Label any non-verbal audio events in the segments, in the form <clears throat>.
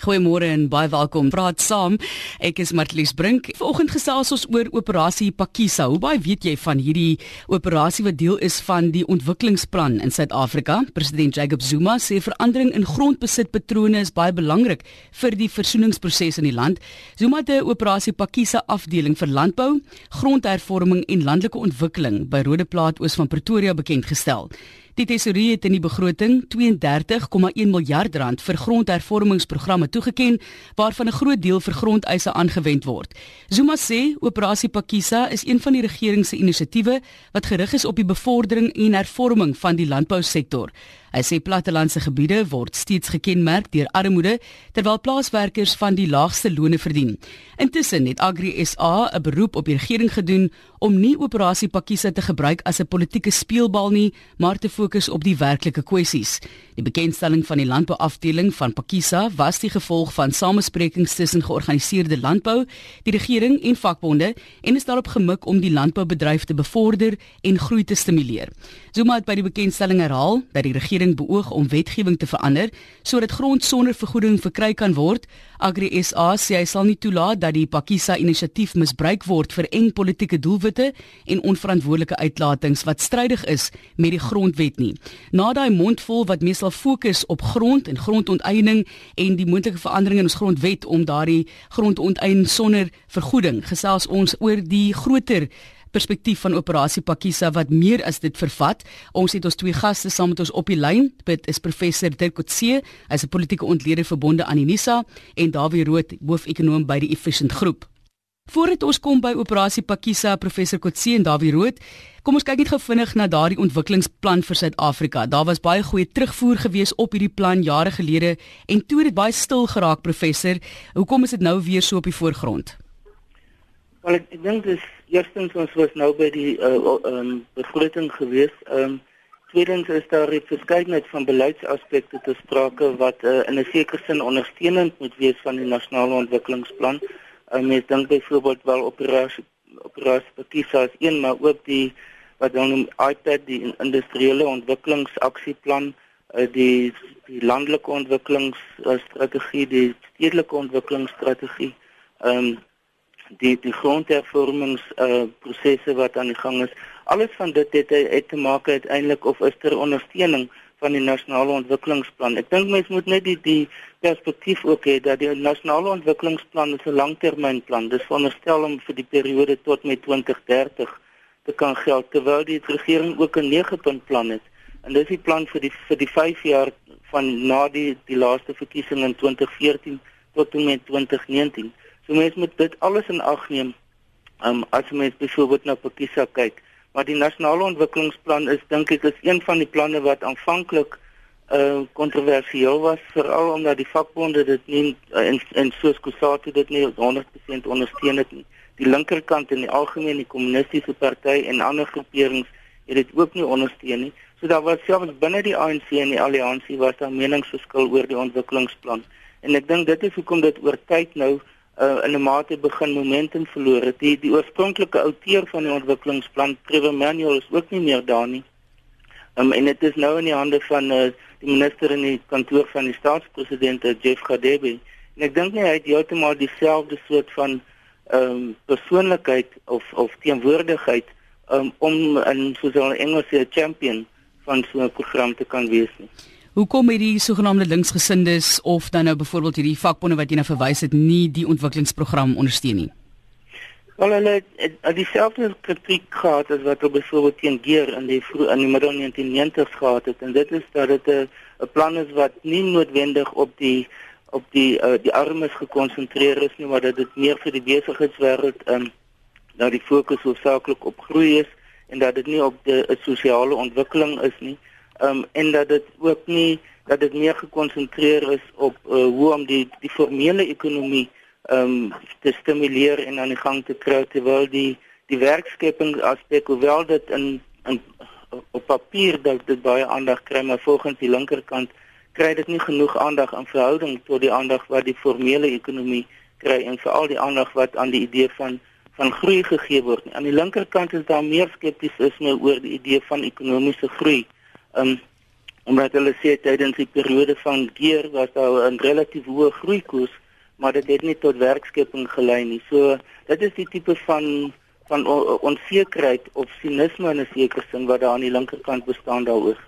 Goeiemôre en baie welkom. Praat saam. Ek is Martlies Brink. Vanoggend gesels ons oor operasie Pakisa. Hoe baie weet jy van hierdie operasie wat deel is van die ontwikkelingsplan in Suid-Afrika? President Jacob Zuma sê verandering in grondbesitpatrone is baie belangrik vir die versoeningsproses in die land. Zuma het 'n operasie Pakisa afdeling vir landbou, grondhervorming en landelike ontwikkeling by Rodeplaat oos van Pretoria bekend gestel. Die tesourier het in die begroting 32,1 miljard rand vir grondhervormingsprogramme toegeken waarvan 'n groot deel vir grondeise aangewend word. Zuma sê operasie Pakisa is een van die regering se inisiatiewe wat gerig is op die bevordering en hervorming van die landbousektor. Hy sê plattelandse gebiede word steeds gekenmerk deur armoede terwyl plaaswerkers van die laagste lone verdien. Intussen het Agri SA 'n beroep op die regering gedoen om nie operasie Pakisa te gebruik as 'n politieke speelbal nie, maar te fokus op die werklike kwessies. Die bekendstelling van die landbouafdeling van Pakisa was die gevolg van samesprekings tussen georganiseerde landbou, die regering en vakbonde en is daarop gemik om die landboubedryf te bevorder en groei te stimuleer. Zuma het by die bekendstelling herhaal dat die regering beoog om wetgewing te verander sodat grond sonder vergoeding verkry kan word. Agri SA sê hy sal nie toelaat dat die Pakisa inisiatief misbruik word vir eng politieke doelwitte en onverantwoordelike uitlatings wat strydig is met die grondwet nie. Na daai mondvol wat meestal fokus op grond en grondonteiening en die moontlike veranderinge in ons grondwet om daardie grondonteiening sonder vergoeding. Gesels ons oor die groter perspektief van operasie Pakisa wat meer as dit vervat. Ons het ons twee gaste saam met ons op die lyn. Dit is professor Dirk Coetzee, hy's 'n politieke ontleder verbonde aan Unisa en Dawie Rood, hoofekonoom by die Efficient Groep. Voordat ons kom by operasie Pakisa, professor Coetzee en Dawie Rood, Kom ons kyk net gou vinnig na daardie ontwikkelingsplan vir Suid-Afrika. Daar was baie goeie terugvoer gewees op hierdie plan jare gelede en toe het dit baie stil geraak, professor. Hoekom is dit nou weer so op die voorgrond? Wel ek, ek dink dis eerstens ons was nou by die uh um begroting gewees. Um tweedens is daar 'n verskeidenheid van beleidsaspekte te sprake wat uh, in 'n sekere sin ondersteunend moet wees van die nasionale ontwikkelingsplan. Um ek dink byvoorbeeld wel operasie operasie Pakisa is een maar ook die wat dan noem iPad die industriële ontwikkelingsaksieplan eh, die die landelike ontwikkelingsstrategie die stedelike ontwikkelingsstrategie ehm um, die die grondhervormings uh, prosesse wat aan die gang is alles van dit het, het te maak uiteindelik of is ter ondersteuning van die nasionale ontwikkelingsplan. Ek dink mense moet net die die perspektief ook hê dat die nasionale ontwikkelingsplan 'n langtermynplan. Dis veronderstel om vir die periode tot met 2030 te kan geld terwyl die regering ook 'n 9-punt plan het. En dis die plan vir die vir die 5 jaar van na die die laaste verkiesing in 2014 tot en met 2019. So mense moet dit alles in ag neem. Um as mense byvoorbeeld na Pakisa kyk, Maar die nasionale ontwikkelingsplan is dink ek is een van die planne wat aanvanklik uh kontroversieel was veral omdat die vakbonde dit nie uh, en en soos Kusatu dit nie 100% ondersteun het nie. Die linkerkant en die algemeen die kommunistiese party en ander groeperings het dit ook nie ondersteun nie. So daar was selfs binne die ANC en die alliansie was daar meningsverskil oor die ontwikkelingsplan. En ek dink dit is hoekom dit oor tyd nou uh, in 'n mate begin momentum verloor het. Die die oorspronklike outeur van die ontwikkelingsplan, Trevor Manuel, is ook nie meer daar nie. Um, en dit is nou in die hande van uh, die minister in die kantoor van die staatspresident, uh, Jeff Radebe. En ek dink nie hy het heeltemal dieselfde soort van ehm um, persoonlikheid of of teenwoordigheid um, om in soos hulle Engels sê 'n champion van so 'n program te kan wees nie. Hoekom het die sogenaamde linksgesindes of dan nou byvoorbeeld hierdie vakbonde wat jy nou verwys het nie die ontwikkelingsprogram ondersteun nie? Wel hulle het dieselfde kritiek gehad as wat hulle byvoorbeeld teen Geer in die vroeg in die middel 1990s gehad het en dit is dat dit 'n plan is wat nie noodwendig op die op die uh, die armes gekonsentreer is nie maar dat dit meer vir die besigheidswêreld um, dat die fokus hoofsaaklik op groei is en dat dit nie op die sosiale ontwikkeling is nie um, en dat dit ook nie dat dit meer gekonsentreer is op uh, hoe om die die formele ekonomie um, te stimuleer en aan die gang te kry terwyl die die werkskeping aspek hoewel dit in in op papier dat dit baie aandag kry maar volgens die linkerkant kry dit nie genoeg aandag in verhouding tot die aandag wat die formele ekonomie kry en veral die aandag wat aan die idee van van groei gegee word. Aan die linkerkant is daar meer skeptisisme oor die idee van ekonomiese groei. Um omdat hulle sê tydens die periode van keer was daar 'n relatief hoë groeikoers, maar dit het nie tot werkskepping gelei nie. So dit is die tipe van van onsekerheid of sinisme in 'n sekere sin wat daar aan die linkerkant bestaan daaroor.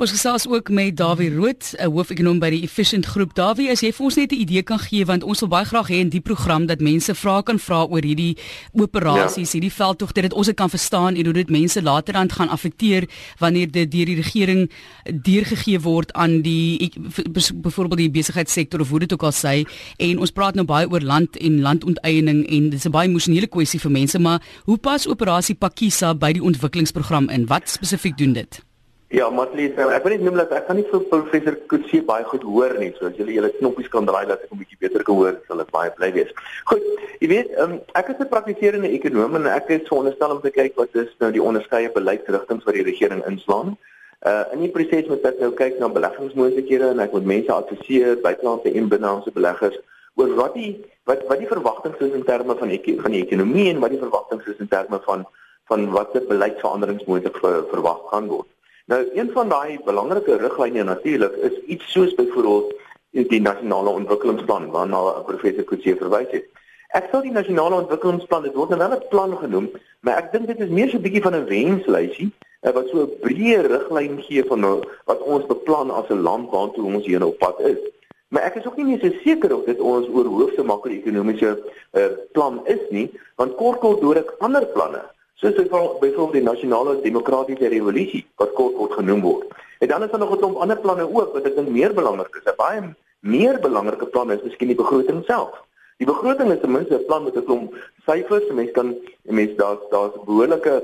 Ons gesels ook met Dawie Rood, 'n hoofekonoom by die Efficient Groep. Dawie, as jy vir ons net 'n idee kan gee want ons wil baie graag hê in die program dat mense vra kan vra oor hierdie operasies, ja. hierdie veldtogte dat ons dit kan verstaan en hoe dit mense laterand gaan affekteer wanneer dit deur die regering deurgegee word aan die byvoorbeeld die besigheidssektor of hoe dit ook al sê. En ons praat nou baie oor land en landonteiening en dis 'n baie emosionele kwessie vir mense, maar hoe pas operasie Pakisa by die ontwikkelingsprogram in? Wat spesifiek doen dit? Ja, Matlies, ek wil net noem dat ek kan nie vir professor Kutsie baie goed hoor nie. So as julle julle knoppies kan draai dat ek 'n bietjie beter kan hoor, sal ek baie bly wees. Goed, jy weet, um, ek is 'n praktiserende ekonom en ek is veronderstel om te kyk wat is nou die onderskeie beleidsrigtinge wat die regering inslaan. Uh in die proses moet ek nou kyk na beleggingsmoontlikhede en ek moet mense adviseer, buitelandse en binnelandse beleggers oor wat die wat wat die verwagtinge is in terme van ek, van die ekonomie en wat die verwagtinge is in terme van van watter beleidsveranderings moontlik ver, verwag kan word. Nou een van daai belangrike riglyne natuurlik is iets soos byvoorbeeld die nasionale ontwikkelingsplan waarna professor Kutse verwys het. Ek sal die nasionale ontwikkelingsplan dit word nou wel 'n plan genoem, maar ek dink dit is meer so 'n bietjie van 'n wenslysie eh, wat so 'n breë riglyn gee van nou wat ons beplan as 'n land waartoe ons hier op pad is. Maar ek is ook nie meer so seker of dit ons oorhoofse makro-ekonomiese uh, plan is nie, want kort kort deur ek ander planne soos byvoorbeeld die nasionale demokratiese revolusie wat kort word genoem word. En dan is daar nog 'n klomp ander planne ook wat ek dink meer belangrik is. 'n Baie meer belangrike plan is miskien die begroting self. Die begroting is ten minste 'n plan met 'n klomp syfers. Mense kan mense daar daar's behoorlike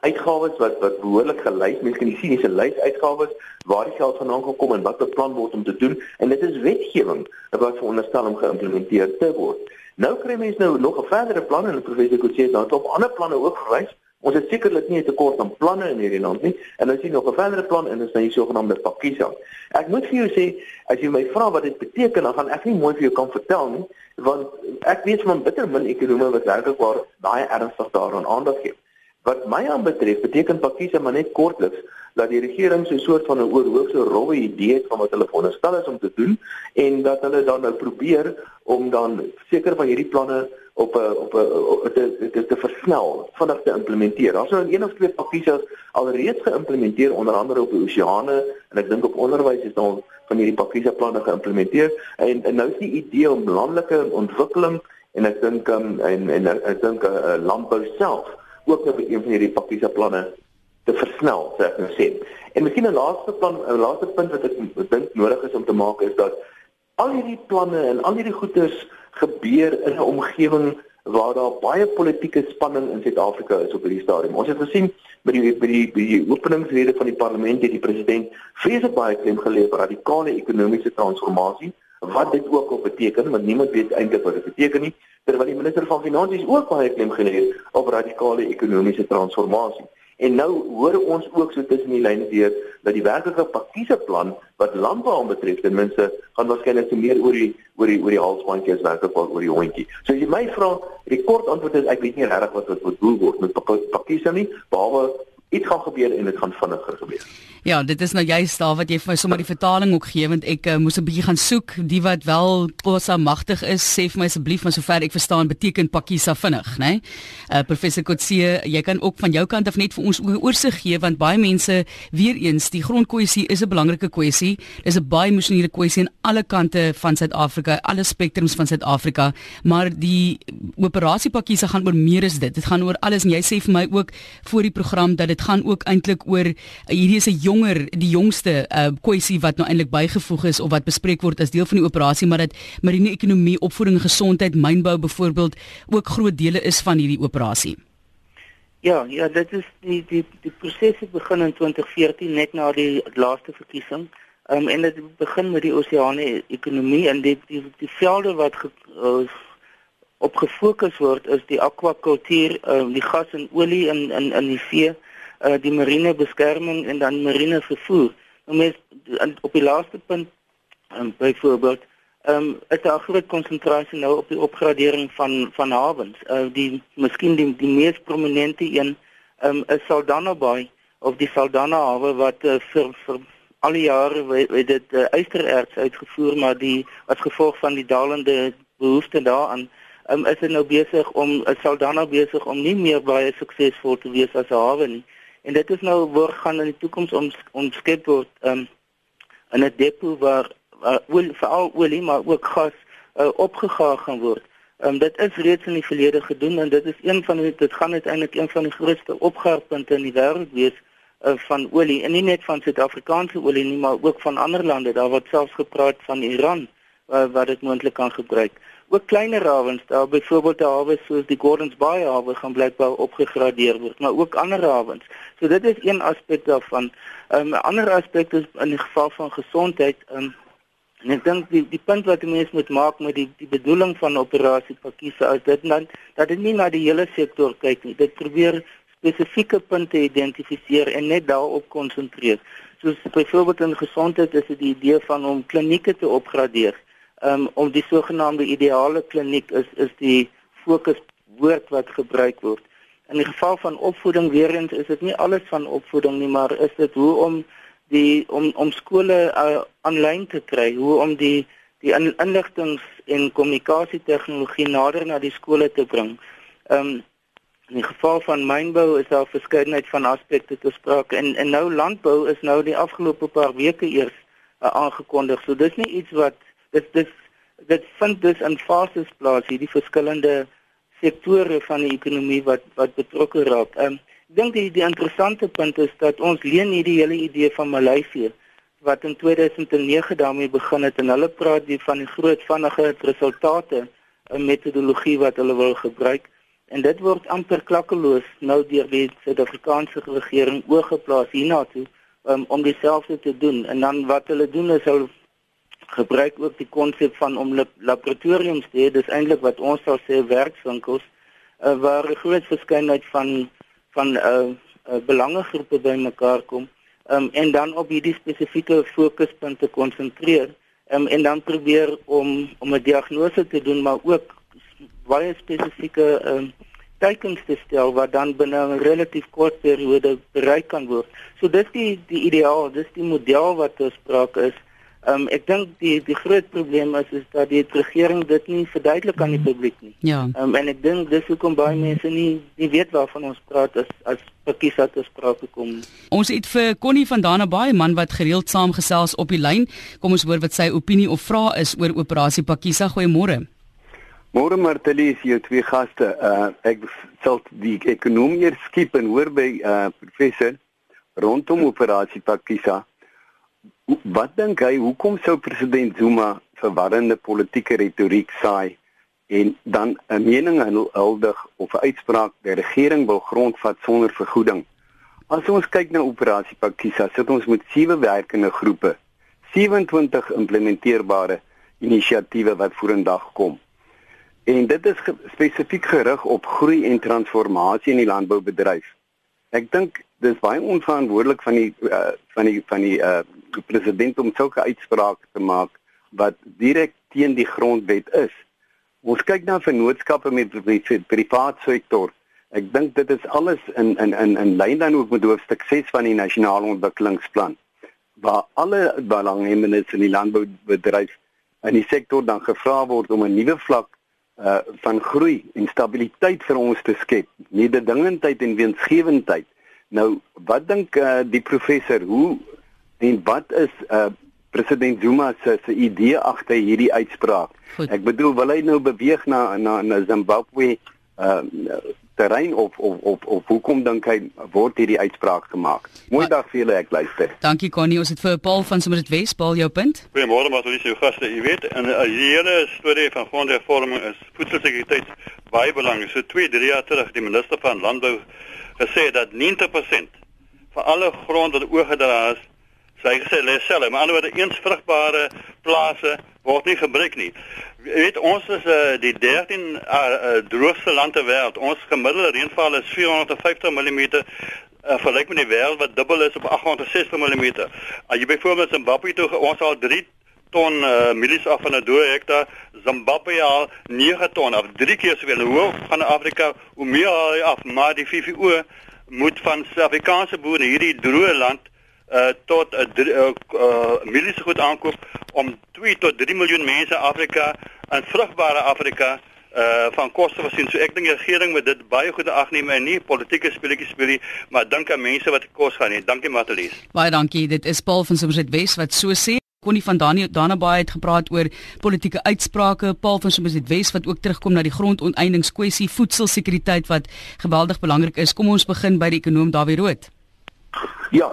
uitgawes wat wat behoorlik gelys, mense kan die sien dis 'n lys uitgawes waar die geld vandaan gaan kom en wat beplan word om te doen en dit is wetgewing wat veronderstel om geïmplementeer te word. Nou kry mense nou nog 'n verdere plan en professor Kutse het nou op ander planne ook gewys. Ons het sekerlik nie 'n tekort aan planne in hierdie land nie en nou sien nog 'n verdere plan en dit is nou die sogenaamde Pakisa. Ek moet vir jou sê, as jy my vra wat dit beteken, dan gaan ek nie mooi vir jou kan vertel nie, want ek weet van bitter min ekonome wat werklik waar baie ernstig daaraan aandag gee. Wat my aanbetref, beteken Pakisa maar net kortliks dat die regering so 'n soort van 'n oorhoofse rowwe idee het van wat hulle veronderstel is om te doen en dat hulle dan nou probeer om dan seker van hierdie planne op 'n op 'n te, te te versnel, vinnig te implementeer. Daar's nou een of twee pakkies alreeds geïmplementeer onder andere op die oseane en ek dink op onderwys is dan van hierdie pakkies planne geïmplementeer en, en nou is die idee om landelike ontwikkeling en ek dink um, en en ek dink 'n uh, landbou self ook nou een van hierdie pakkies planne te versnel, sê ek nou sê. En miskien 'n laaste plan, 'n laaste punt wat ek dink nodig is om te maak is dat al hierdie planne en al hierdie goeders gebeur in 'n omgewing waar daar baie politieke spanning in Suid-Afrika is op hierdie stadium. Ons het gesien by die by die, by die openingsrede van die parlement het die president vreeslik baie klem gelê op radikale ekonomiese transformasie wat dit ook op beteken want niemand weet eintlik wat dit beteken nie terwyl die minister van finansies ook baie klem gelê het op radikale ekonomiese transformasie. En nou hoor ons ook so tussen die lyne deur dat die werklike pakiese plan wat landbou betref ten minste gaan waarskynlik meer oor die oor die oor die halsbandjie as werklik oor die hondjie. So as jy my vra, die kort antwoord is ek weet nie regtig wat wat bedoel word met pakiese nie, behalwe iets gaan gebeur en dit gaan vinniger gebeur. Ja, dit is nou juist daar wat jy vir my sommer die vertaling ook gee want ek uh, moes 'n bietjie gaan soek. Die wat wel Kosa magtig is, sê vir my asseblief maar sover ek verstaan beteken Pakisa vinnig, né? Nee? Uh professor Kotse, jy kan ook van jou kant af net vir ons oorsig gee want baie mense weer eens die grondkwessie is 'n belangrike kwessie. Dis 'n baie emosionele kwessie aan alle kante van Suid-Afrika, alle spektrums van Suid-Afrika, maar die operasie Pakisa gaan oor meer as dit. Dit gaan oor alles en jy sê vir my ook voor die program dat dit gaan ook eintlik oor uh, hierdie is 'n jonger, die jongste uh, kwessie wat nou eintlik bygevoeg is of wat bespreek word as deel van die operasie, maar dat marine ekonomie, opvoeding gesondheid, mynbou byvoorbeeld ook groot dele is van hierdie operasie. Ja, ja, dit is die die die proses het begin in 2014 net na die laaste verkiesing. Ehm um, en dit begin met die oseane ekonomie en die die die velde wat ge, uh, op gefokus word is die akwakultuur, ehm um, die gas en olie in in in die see uh, die marine beskerming en dan marine vervoer. Nou mens op die laaste punt um, byvoorbeeld ehm um, is daar groot konsentrasie nou op die opgradering van van hawens. Uh, die miskien die die mees prominente een ehm um, is Saldanha Bay of die Saldanha hawe wat uh, vir vir al die jare het dit uh, ystererts uitgevoer maar die as gevolg van die dalende behoefte daaraan um, is dit nou besig om is Saldanha besig om nie meer baie suksesvol te wees as 'n hawe nie. En dit is nou word gaan in die toekoms om omskep word um, in 'n depo waar uh, olie veral olie maar ook gas uh, opgegaar gaan word. Um, dit is reeds in die verlede gedoen en dit is een van die, dit gaan uiteindelik een van die grootste opgaarpunte in die wêreld wees uh, van olie en nie net van Suid-Afrikaanse olie nie maar ook van ander lande. Daar word selfs gepraat van Iran uh, wat dit moontlik kan gebruik ook kleiner hawens daar byvoorbeeld 'n hawe soos die Gordons Bay hawe gaan blykbaar opgegradeer word maar ook ander hawens. So dit is een aspek daarvan. 'n um, ander aspek is in die geval van gesondheid um, en ek dink die die punt wat mense moet maak met die die bedoeling van operasie Pakisa is dit dan dat dit nie na die hele sektor kyk nie. Dit probeer spesifieke punte identifiseer en net daarop konsentreer. Soos byvoorbeeld in gesondheid is dit die idee van om klinieke te opgradeer um, om die sogenaamde ideale kliniek is is die fokuswoord wat gebruik word. In die geval van opvoeding weer eens is dit nie alles van opvoeding nie, maar is dit hoe om die om om skole uh, aanlyn te kry, hoe om die die inligtings en kommunikasie tegnologie nader na die skole te bring. Ehm um, in die geval van mynbou is daar verskeidenheid van aspekte te sprake en en nou landbou is nou die afgelope paar weke eers uh, aangekondig. So dis nie iets wat dit dit dit vind dus in fases plaas hierdie verskillende sektore van die ekonomie wat wat betrokke raak. Ehm ek dink die die interessante punt is dat ons leen hierdie hele idee van Maleisië wat in 2009 daarmee begin het en hulle praat hier van die groot vinnige resultate 'n metodologie wat hulle wil gebruik en dit word amper klakkeloos nou deur die Suid-Afrikaanse regering oorgeplaas hiernatoe um, om dieselfde te doen en dan wat hulle doen is hulle gebruik ook die konsep van om laboratoriums te hê. Dis eintlik wat ons sal sê werkswinkels uh, waar 'n groot verskeidenheid van van uh, uh, belangegroepe bymekaar kom um, en dan op hierdie spesifieke fokuspunte konsentreer um, en dan probeer om om 'n diagnose te doen maar ook baie spesifieke um, teikens te stel wat dan binne 'n relatief kort periode bereik kan word. So dis die die ideaal, dis die model wat ons spraak is Ehm um, ek dink die die groot probleem is is dat die regering dit nie verduidelik aan die publiek nie. Ja. Ehm um, en ek dink dis hoekom baie mense nie nie weet waarvan ons praat as as Pakisa te sprake kom. Ons het vir Connie van Dana baie man wat gereeld saamgesels op die lyn. Kom ons hoor wat sy opinie of vrae is oor operasie Pakisa. Goeiemôre. Môre Martelie, jy twee gaste. Uh ek sal die ekonomie skiep en hoor by uh professor rondom operasie Pakisa. Wat dink hy hoekom sou president Zuma verwarrende politieke retoriek saai en dan 'n mening huldig of 'n uitspraak die regering wil grondvat sonder vergoeding? As ons kyk na operasie Pakisa, sit ons met sewe werkende groepe, 27 implementeerbare inisiatiewe wat vorendag kom. En dit is ge spesifiek gerig op groei en transformasie in die landboubedryf. Ek dink dis baie onverantwoordelik van die uh, van die van die uh, president om sulke uitsprake te maak wat direk teen die grondwet is. Ons kyk na vennootskappe met die private sektor. Ek dink dit is alles in in in in lyn dan ook met hoofstuk 6 van die nasionale ontwikkelingsplan waar alle belanghebbendes in die landboubedryf in die sektor dan gevra word om 'n nuwe vlak uh van groei en stabiliteit vir ons te skep, mededingendheid en winsgewendheid. Nou, wat dink uh die professor, hoe En wat is uh president Zuma se se idee agter hierdie uitspraak? Goed. Ek bedoel, wil hy nou beweeg na na na Zimbabwe uh terrein of of of of hoekom dink hy word hierdie uitspraak gemaak? Mooi dag vir julle, ek luister. Dankie Connie, ons het vir Paul van Sommer dit Wes, Paul jou punt. Goeiemôre, maar dis jou gaste, jy weet, en die hele storie van grondhervorming is voedselsekuriteit baie belangrik. So 2, 3 jaar terug die minister van landbou gesê dat 90% van alle grond wat oorgedra is Sy gesê lê selfe, maar ander woorde eens vrugbare plase word nie gebruik nie. Jy weet ons is uh, die 13 uh, uh, droogste land ter wêreld. Ons gemiddelde reënval is 450 mm uh, vergelyk met die wêreld wat dubbel is op 860 mm. As jy byvoorbeeld Zimbabwe toe ons al 3 ton uh, mielies af van 'n dooie hektaar, Zimbabwe al 9 ton af, 3 keer soveel. Hoe van Afrika, hoe meer af, maar die VVO moet van Suid-Afrikaanse boere hierdie droë land uh tot 'n uh, uh, miliese goed aankoop om 2 tot 3 miljoen mense Afrika in vrugbare Afrika uh van koste voorsien. So ek dink die regering moet dit baie goed agneem en nie politieke speletjies speel nie, maar dink aan mense wat kos gaan nie. Dankie Matelies. Baie dankie. Dit is Paul van Somerset West wat so sê. Connie van Dani Danabaai het gepraat oor politieke uitsprake. Paul van Somerset West wat ook terugkom na die grondonteeningskwessie, voedselsekuriteit wat geweldig belangrik is. Kom ons begin by die ekonom Dawie Rood. Ja,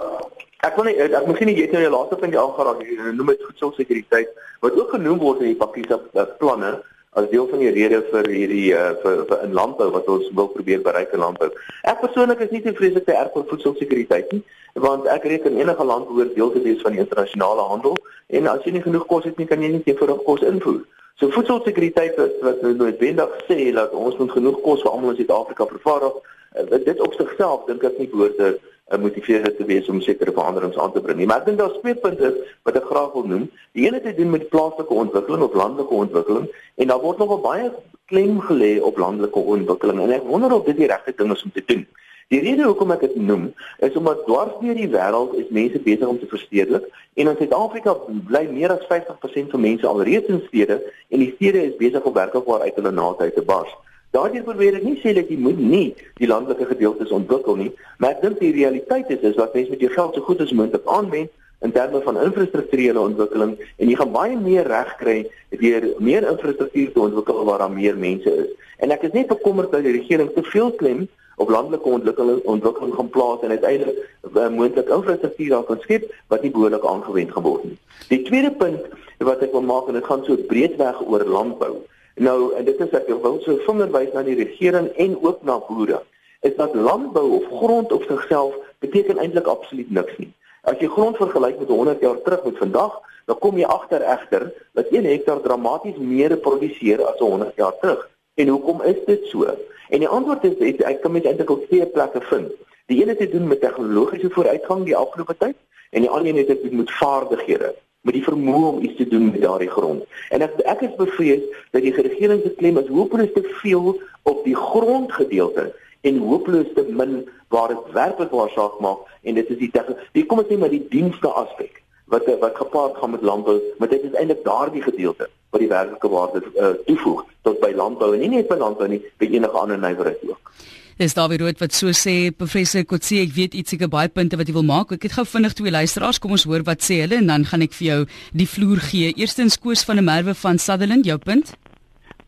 ek wil net ek moet sien jy het nou die laaste punt aangeraak, noem dit voedselsekuriteit wat ook genoem word in die pakkies op planne as deel van die rede vir hierdie uh, vir, vir in landbou wat ons wil probeer bereik in landbou. Ek persoonlik is nie te vreeslik te erg oor voedselsekuriteit nie, want ek reken enige land behoort deel te wees van die internasionale handel en as jy nie genoeg kos het nie, kan jy nie teenvoudig kos invoer. So voedselsekuriteit wat wat nou noodwendig sê dat ons moet genoeg kos vir almal in Suid-Afrika vervaardig, uh, dit op sigself dink ek nie behoort te motiveerder te wees om sekere veranderings aan te bring. Maar ek dink daar's twee punte wat ek graag wil noem. Die een het te doen met plaaslike ontwikkeling of landelike ontwikkeling en daar word nog baie klem gelê op landelike ontwikkeling en ek wonder of dit die regte ding is om te doen. Die rede hoekom ek dit noem is omdat dwars deur die wêreld is mense besig om te verstedelik en in Suid-Afrika bly meer as 50% van mense alreeds in stede en die stede is besig om werklikwaar uit hulle naadheid te bars. Daardie probeer ek nie sê dat jy moet nie die landelike gedeeltes ontwikkel nie, maar ek dink die realiteit is is wat mense met jou geld so goed as moontlik aanwend in terme van infrastrukturele ontwikkeling en jy gaan baie meer reg kry deur meer infrastruktuur te ontwikkel waar daar meer mense is. En ek is net bekommerd dat die regering te veel klem op landelike ontwikkeling ontwikkeling gaan plaas en uiteindelik uh, moontlik infrastruktuur daar kan skep wat nie behoorlik aangewend geword nie. Die tweede punt wat ek wil maak en dit gaan so breedweg oor landbou. Nou dit is ek wil so vingerwys na die regering en ook na boere. Is dat landbou of grond op sigself beteken eintlik absoluut niks nie. As jy grond vergelyk met 100 jaar terug met vandag, dan kom jy agter egter dat 1 hektaar dramaties meer produseer as 100 jaar terug. En hoekom is dit so? En die antwoord is ek, ek kan met eintlik op twee plekke vind. Die een het te doen met tegnologiese vooruitgang die afgelope tyd en die ander een het te doen met vaardighede met die vermoë om iets te doen met daardie grond. En ek ek is bevrees dat die regering se klem is hopeloos te veel op die grondgedeelte en hopeloos te min waar dit werklik waar saak maak en dit is die die kom ek sê maar die dienste aspek wat wat gepaard gaan met landbou, maar dit is eintlik daardie gedeelte wat die werklike waarde uh, toevoeg tot by landbou en nie net by landbou nie, by enige ander nywerheid ook. Dis Dawie Rood wat so sê, professor Kotse, ek weet iets seker baie punte wat jy wil maak. Ek het gou vinnig twee luisteraars, kom ons hoor wat sê hulle en dan gaan ek vir jou die vloer gee. Eerstens Koos van der Merwe van Sutherland, jou punt.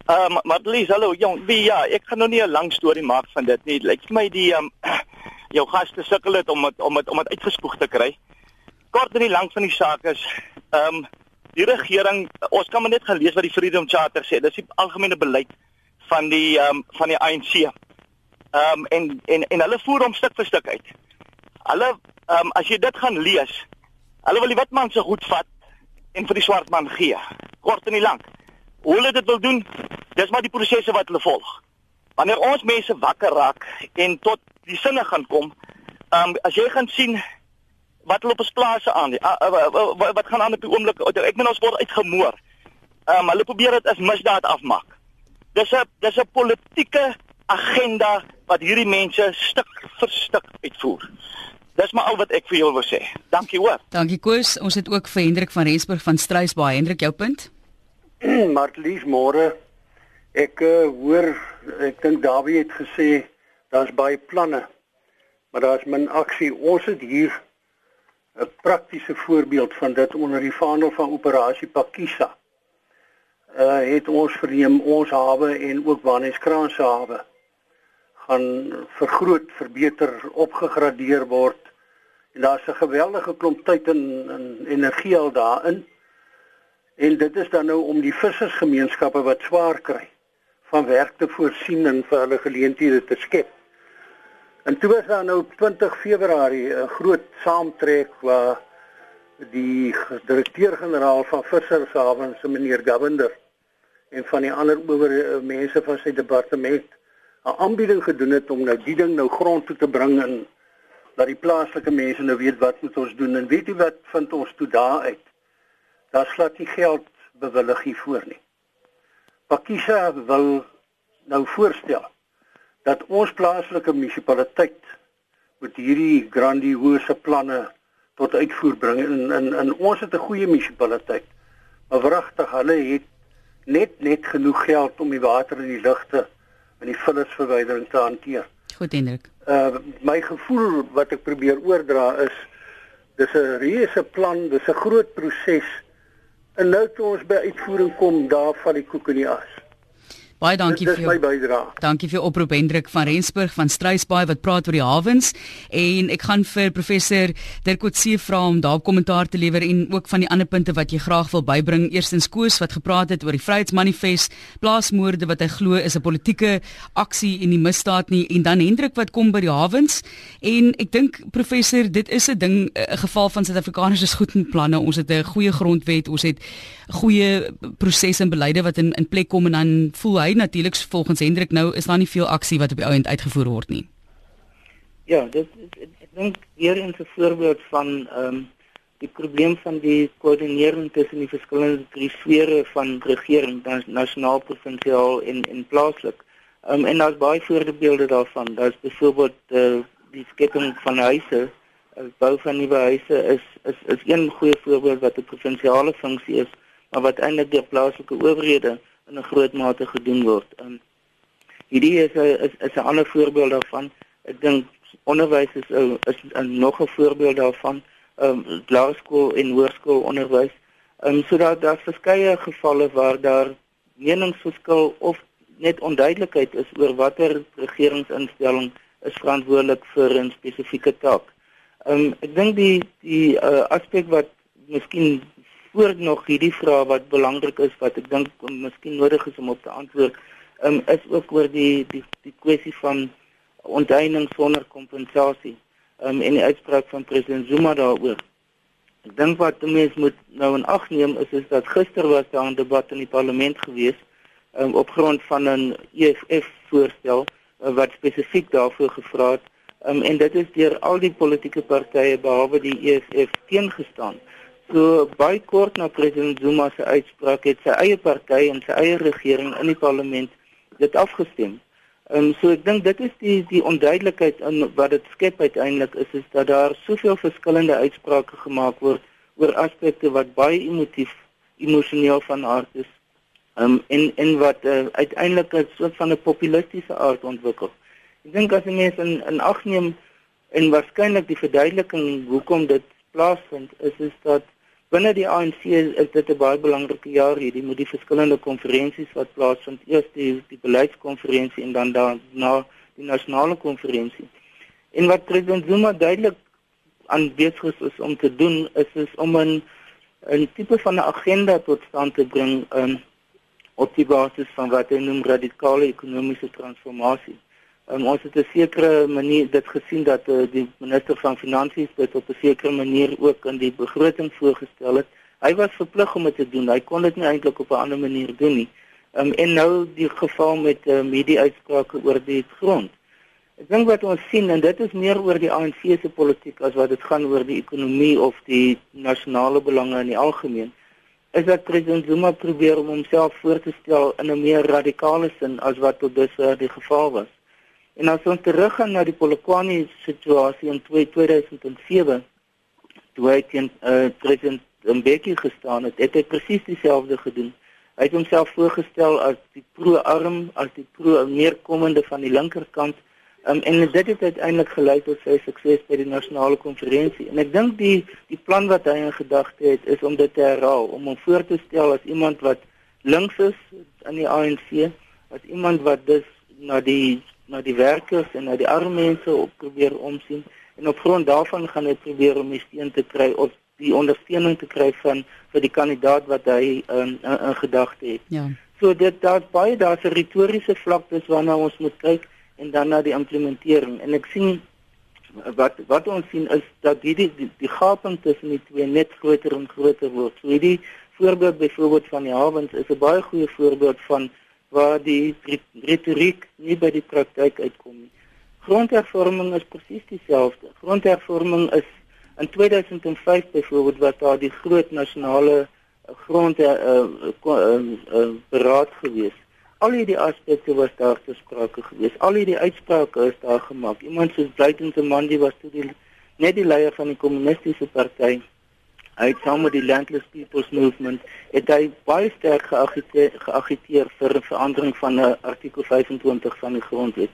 Ehm uh, Marlies, hallo jong. Wie ja, ek gaan nou nie 'n lang storie maak van dit nie. Lyk vir my die ehm um, <clears throat> jou gaste sukkel dit om het, om dit om dit uitgespoeg te kry. Kort en lank van die saak is ehm um, die regering, ons kan maar net gelees wat die Freedom Charter sê. Dis die algemene beleid van die ehm um, van die ANC. Ehm um, en en en hulle voer hom stuk vir stuk uit. Hulle ehm um, as jy dit gaan lees, hulle wil die wit man se goed vat en vir die swart man gee. Kort en lank. Hoe hulle dit wil doen, dis maar die prosesse wat hulle volg. Wanneer ons mense wakker raak en tot die sinne gaan kom, ehm um, as jy gaan sien wat hulle op ons plase aan, uh, uh, uh, wat gaan aan op die oomblik, ek meen ons word uitgemoor. Ehm um, hulle probeer dit as misdaad afmaak. Dis 'n dis 'n politieke agenda wat hierdie mense stuk vir stuk uitvoer. Dis maar al wat ek vir julle wil sê. Dankie hoor. Dankie Koos. Ons het ook vir Hendrik van Rensburg van Struisbaai. Hendrik, jou punt? <clears throat> Martlies môre. Ek uh, hoor ek dink Dawie het gesê daar's baie planne. Maar daar's min aksie. Ons het hier 'n praktiese voorbeeld van dit onder die vaandel van operasie Pakisa. Uh het ons verneem ons hawe en ook Waneskraan se hawe gaan vergroot, verbeter, opgegradeer word. En daar's 'n geweldige klomp tyd en, en energie al daarin. En dit is dan nou om die vissersgemeenskappe wat swaar kry van werk te voorsien en vir hulle geleenthede te skep. En toe was daar nou 20 Februarie 'n groot saamtrek waar die direkteur-generaal van Vissershavens, meneer Govender en van die ander oor mense van sy departement 'n aanbieding gedoen het om nou die ding nou grond toe te bring en dat die plaaslike mense nou weet wat moet ons doen en weet jy wat vind ons toe daar uit? Daar's glad nie geld bewillig hiervoor nie. Pakisa wil nou voorstel dat ons plaaslike munisipaliteit met hierdie grandiose planne tot uitvoer bring en en, en ons het 'n goeie munisipaliteit. Maar wragtig, hulle het net net genoeg geld om die water in die lugte en die vullisverwydering te hanteer. Goed Hendrik. Uh my gevoel wat ek probeer oordra is dis 'n reuse plan, dis 'n groot proses. En nou toe ons by uitvoering kom, daar val die koek in die as. Baie dankie vir my bydrae. Dankie vir oproep Hendrik van Rensburg van Struisbaai wat praat oor die hawens en ek gaan vir professor Dirk Coetzee vra om daar kommentaar te lewer en ook van die ander punte wat jy graag wil bybring. Eerstens Koos wat gepraat het oor die Vryheidsmanifest, plaasmoorde wat hy glo is 'n politieke aksie en nie misdaad nie en dan Hendrik wat kom by die hawens en ek dink professor dit is 'n ding 'n geval van Suid-Afrikaners is goed met planne. Ons het 'n goeie grondwet, ons het goeie prosesse en beleide wat in in plek kom en dan voel hy natuurlik volgens Hendrik nou is daar nie veel aksie wat op die ouend uitgevoer word nie. Ja, dit ek dink weer 'n voorbeeld van ehm um, die probleem van die koördinering tussen die verskillende drie sfere van regering, nasionaal, provinsiaal en en plaaslik. Ehm um, en daar's baie voorbeelde daarvan. Daar's byvoorbeeld uh, die skepping van huise, uh, bou van nuwe huise is is is een goeie voorbeeld wat 'n provinsiale funksie is maar wat eintlik deur plaaslike owerhede in 'n groot mate gedoen word. Um, hierdie is 'n is, is 'n ander voorbeeld daarvan. Ek dink onderwys is 'n is 'n nog 'n voorbeeld daarvan. Ehm um, laerskool en hoërskool onderwys. Ehm um, sodat daar verskeie gevalle waar daar meningsverskil of net onduidelikheid is oor watter regeringsinstelling is verantwoordelik vir 'n spesifieke taak. Ehm um, ek dink die die uh, aspek wat miskien voor nog hierdie vraag wat belangrik is wat ek dink miskien nodig is om op te antwoord, um, is ook oor die die die kwessie van ontheining sonder kompensasie. Um, en die uitspraak van president Zuma daaroor. Ek dink wat mense moet nou in ag neem is is dat gister was daar 'n debat in die parlement gewees um, op grond van 'n EFF voorstel uh, wat spesifiek daarvoor gevra het um, en dit is deur al die politieke partye behalwe die EFF teengestaan. So baie kort na president Zuma se uitspraak het sy eie party en sy eie regering in die parlement dit afgestem. Ehm um, so ek dink dit is die die onduidelikheid in wat dit skep uiteindelik is is dat daar soveel verskillende uitsprake gemaak word oor aspekte wat baie emotief emosioneel van aard is. Ehm um, en en wat uh, uiteindelik 'n soort van 'n populistiese aard ontwikkel. Ek dink as mense in in ag neem en waarskynlik die verduideliking hoekom dit plaasvind is is dat Binne die ANC is, is dit 'n baie belangrike jaar hierdie met die verskillende konferensies wat plaasvind. Eers die die beleidskonferensie en dan daarna die nasionale konferensie. En wat president Zuma duidelik aan besig is, is om te doen is is om 'n 'n tipe van 'n agenda tot stand te bring um, op die basis van wat hy noem radikale ekonomiese transformasie. Um, ons het 'n sekere manier dit gesien dat uh, die minister van finansies dit op 'n sekere manier ook in die begroting voorgestel het. Hy was verplig om dit te doen. Hy kon dit nie eintlik op 'n ander manier doen nie. Um, en nou die geval met uh, ehm, media uitsprake oor die grond. Ek dink wat ons sien en dit is meer oor die ANC se politiek as wat dit gaan oor die ekonomie of die nasionale belange in die algemeen. Is dat president Zuma probeer om homself voor te stel in 'n meer radikale sin as wat tot dusver die geval was. En as ons teruggaan na die Polokwane situasie in 2007, toe hy teen uh, president Mbeki gestaan het, het hy presies dieselfde gedoen. Hy het homself voorgestel as die pro-arm, as die pro-meerkommende van die linkerkant. Um, en dit het uiteindelik gelei tot sy sukses by die nasionale konferensie. En ek dink die die plan wat hy in gedagte het is om dit te herhaal, om hom voor te stel as iemand wat links is in die ANC, as iemand wat dus na die na die werkers en na die arme mense op probeer omsien en op grond daarvan gaan hy probeer om die steun te kry of die ondersteuning te kry van vir die kandidaat wat hy in in, in gedagte het. Ja. So dit daar's baie daar's 'n retoriese vlak dis waarna ons moet kyk en dan na die implementering en ek sien wat wat ons sien is dat hierdie die, die gaping tussen die twee net groter en groter word. So hierdie voorbeeld byvoorbeeld van die hawens is 'n baie goeie voorbeeld van waar die retoriek nie by die praktyk uitkom nie. Grondhervorming is presies dieselfde. Grondhervorming is in 2005 byvoorbeeld wat daar die groot nasionale grond uh, uh, uh, uh, beraad gewees. Al hierdie aspekte was daar te sprake gewees. Al hierdie uitsprake is daar gemaak. Iemand soos Blyton se man die was toe die net die leier van die kommunistiese party hy het saam met die Landless People's Movement het hy baie sterk geagiteer, geagiteer vir 'n verandering van 'n artikel 25 van die grondwet.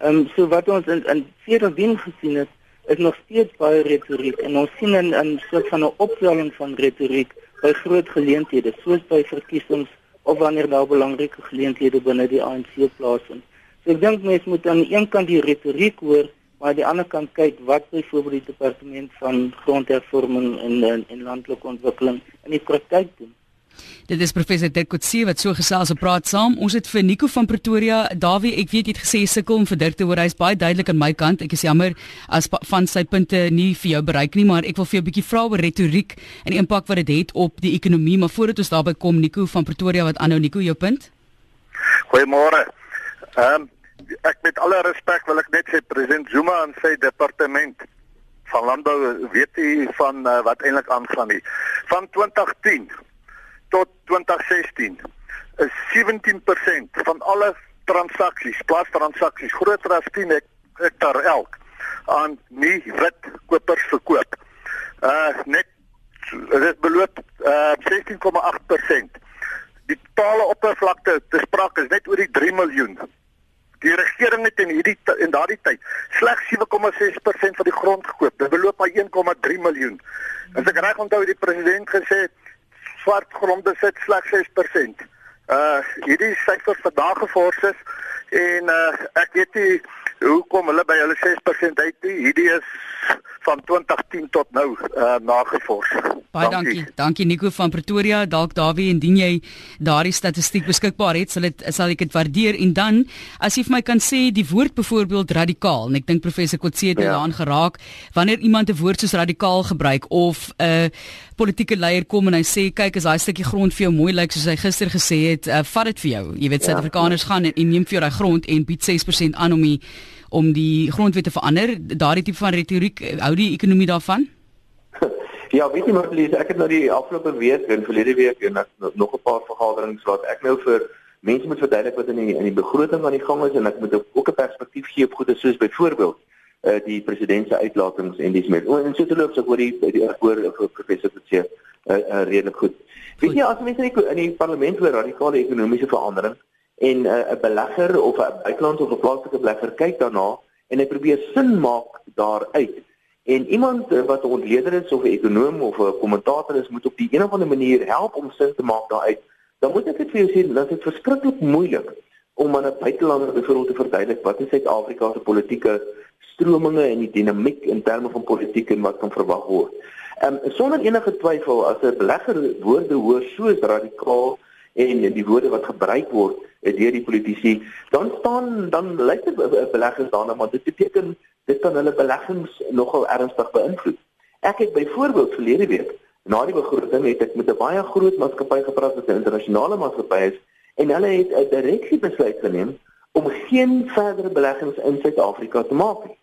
Ehm um, so wat ons in in sedertdien gesien het is nog steeds baie retoriek en ons sien 'n 'n soort van 'n opwelling van retoriek by groot geleenthede soos by verkiesings of wanneer daar belangrike geleenthede binne die ANC plaasvind. So ek dink mense moet aan die een kant die retoriek hoor, maar aan die ander kant kyk wat byvoorbeeld die departement van grondhervorming en en, en landelike ontwikkeling in die praktyk doen. Dit is professor Dirk Coetzee wat so gesels op praat saam. Ons het vir Nico van Pretoria, Dawie, ek weet jy het gesê sukkel om vir Dirk te hoor. Hy's baie duidelik aan my kant. Ek is jammer as van sy punte nie vir jou bereik nie, maar ek wil vir jou 'n bietjie vra oor retoriek en die impak wat dit het, het op die ekonomie. Maar voordat ons daarby kom, Nico van Pretoria, wat aanhou Nico jou punt? Goeiemôre. Ehm um, ek met alle respek wil ek net sê president Zuma en sy departement van landbou weet nie van uh, wat eintlik aangaan nie. Van 2010 tot 2016 is 17% van alle transaksies, plaastransaksies groter as 10 hektaar elk aan nie wit kopers verkoop. Uh net dit beloop uh 16,8%. Die totale oppervlakte te sprake is net oor die 3 miljoen. Die regering het in hierdie in daardie tyd slegs 7,6% van die grond gekoop. Dit beloop na 1,3 miljoen. As ek reg onthou het die president gesê swart grond besit slegs 6%. Uh hierdie syfer vandag gefors is en uh ek weet nie hoekom hulle by hulle 6% uit nie. Hierdie is van 2010 tot nou uh nagevors. Baie dankie. Dankie, dankie Nico van Pretoria. Dalk Dawie indien jy daardie statistiek beskikbaar het, sal dit sal ek dit waardeer en dan as jy vir my kan sê die woord byvoorbeeld radikaal en ek dink professor Kotse het ja. daaraan geraak wanneer iemand 'n woord soos radikaal gebruik of 'n uh, politieke leier kom en hy sê kyk as daai stukkie grond vir jou mooi lyk soos hy gister gesê het, uh, vat dit vir jou. Jy weet ja, Suid-Afrikaners ja. gaan en, en neem vir jou daai grond en bied 6% aan om die om die grondwet te verander. Daardie tipe van retoriek hou die ekonomie daarvan? <laughs> Ja, weet jy maar lees ek het nou die afgelope week en verlede week en nog 'n paar vergaderings wat ek nou vir mense moet verduidelik wat in die in die begroting aan die gang is en ek moet ook 'n perspektief gee op goede soos byvoorbeeld uh, die president se uitlatings en dis met. O, en so te loop so oor die die oor professor Tse uh, uh, redelik goed. Weet jy as mense in die parlement oor radikale ekonomiese verandering en 'n uh, belegger of 'n buitelandse of 'n plaaslike belegger kyk daarna en hy probeer sin maak daaruit en iemand uh, wat 'n ontleder is of 'n ekonom of 'n kommentator is moet op die een of ander manier help om sin te maak daaruit dan moet ek dit vir jou sê dit verskriklik moeilik om aan 'n buitelander byvoorbeeld te verduidelik wat is Suid-Afrika se politieke strominge en die dinamiek in terme van politiek en wat kan verwag word. Ehm um, sonder enige twyfel as 'n belegger woorde hoor soos radikaal en die woorde wat gebruik word eh, deur die politici, dan staan dan lyk dit beleggers daarna maar dit beteken dit kan hulle beleggings nogal ernstig beïnvloed. Ek het byvoorbeeld verlede week na die begroting het ek met 'n baie groot maatskappy gepraat wat 'n internasionale maatskappy is en hulle het 'n direksie besluit geneem om geen verdere beleggings in Suid-Afrika te maak nie.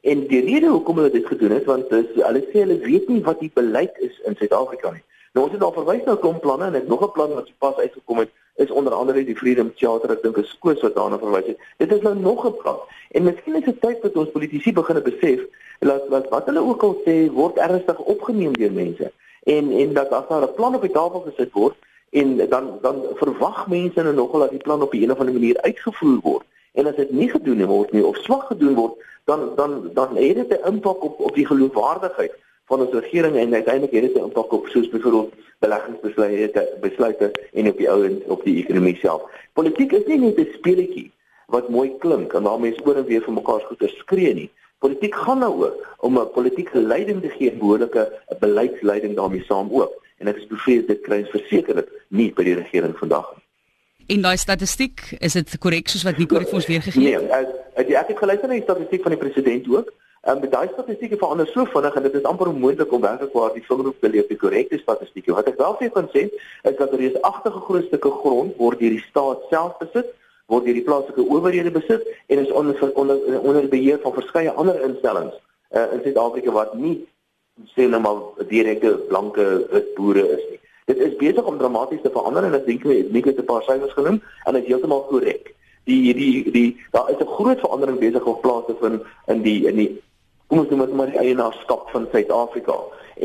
En die rede hoekom hulle dit gedoen het, want dis, hulle sê hulle weet nie wat die beleid is in Suid-Afrika nie. Nou ons het al verwys na 'n klomp planne en ek nog 'n plan wat pas uitgekom het is onder andere die Freedom Charter, ek dink is skoos wat daarna verwys het. Dit is nou nog 'n plan. En miskien is dit tyd dat ons politici begine besef dat wat wat hulle ook al sê word ernstig opgeneem deur mense. En en dat as daar 'n plan op die tafel gesit word en dan dan verwag mense nou nogal dat die plan op 'n of ander manier uitgevoer word. En as dit nie gedoen word nie of swak gedoen word, dan dan dan het dit 'n impak op op die geloofwaardigheid van ons regering en uiteindelik het dit 'n impak op soos byvoorbeeld beleggingsbesluite besluite en op die ou en op die ekonomie self. Politiek is nie net 'n speletjie wat mooi klink en waarmee mense oor en weer vir mekaar goed skree nie. Politiek gaan daaroor om 'n politieke leiding te gee en behoorlike beleidsleiding daarmee saam ook. En ek is bevrees dit kry versekerlik nie by die regering vandag nie. In daai statistiek is dit korrek soos wat Nico het vir ons weer gegee het? Nee, ek, ek het geluister na die statistiek van die president ook. Um, daai statistieke verander so vinnig en dit is amper onmoontlik om werklik waar die vingerhoek te leef die korrekte statistieke. Wat ek wel vir kan sê is dat er is agtige groot stukke grond word deur die staat self besit, word deur die plaaslike owerhede besit en is onder onder onder beheer van verskeie ander instellings uh, in Suid-Afrika wat nie sê nou maar direkte blanke wit boere is nie. Dit is besig om dramaties te verander en ek dink ek het 'n paar syfers genoem en dit is heeltemal korrek. Die die die daar is 'n groot verandering besig om plaas te vind in die in die kom ons noem dit maar die eienaarskap van Suid-Afrika.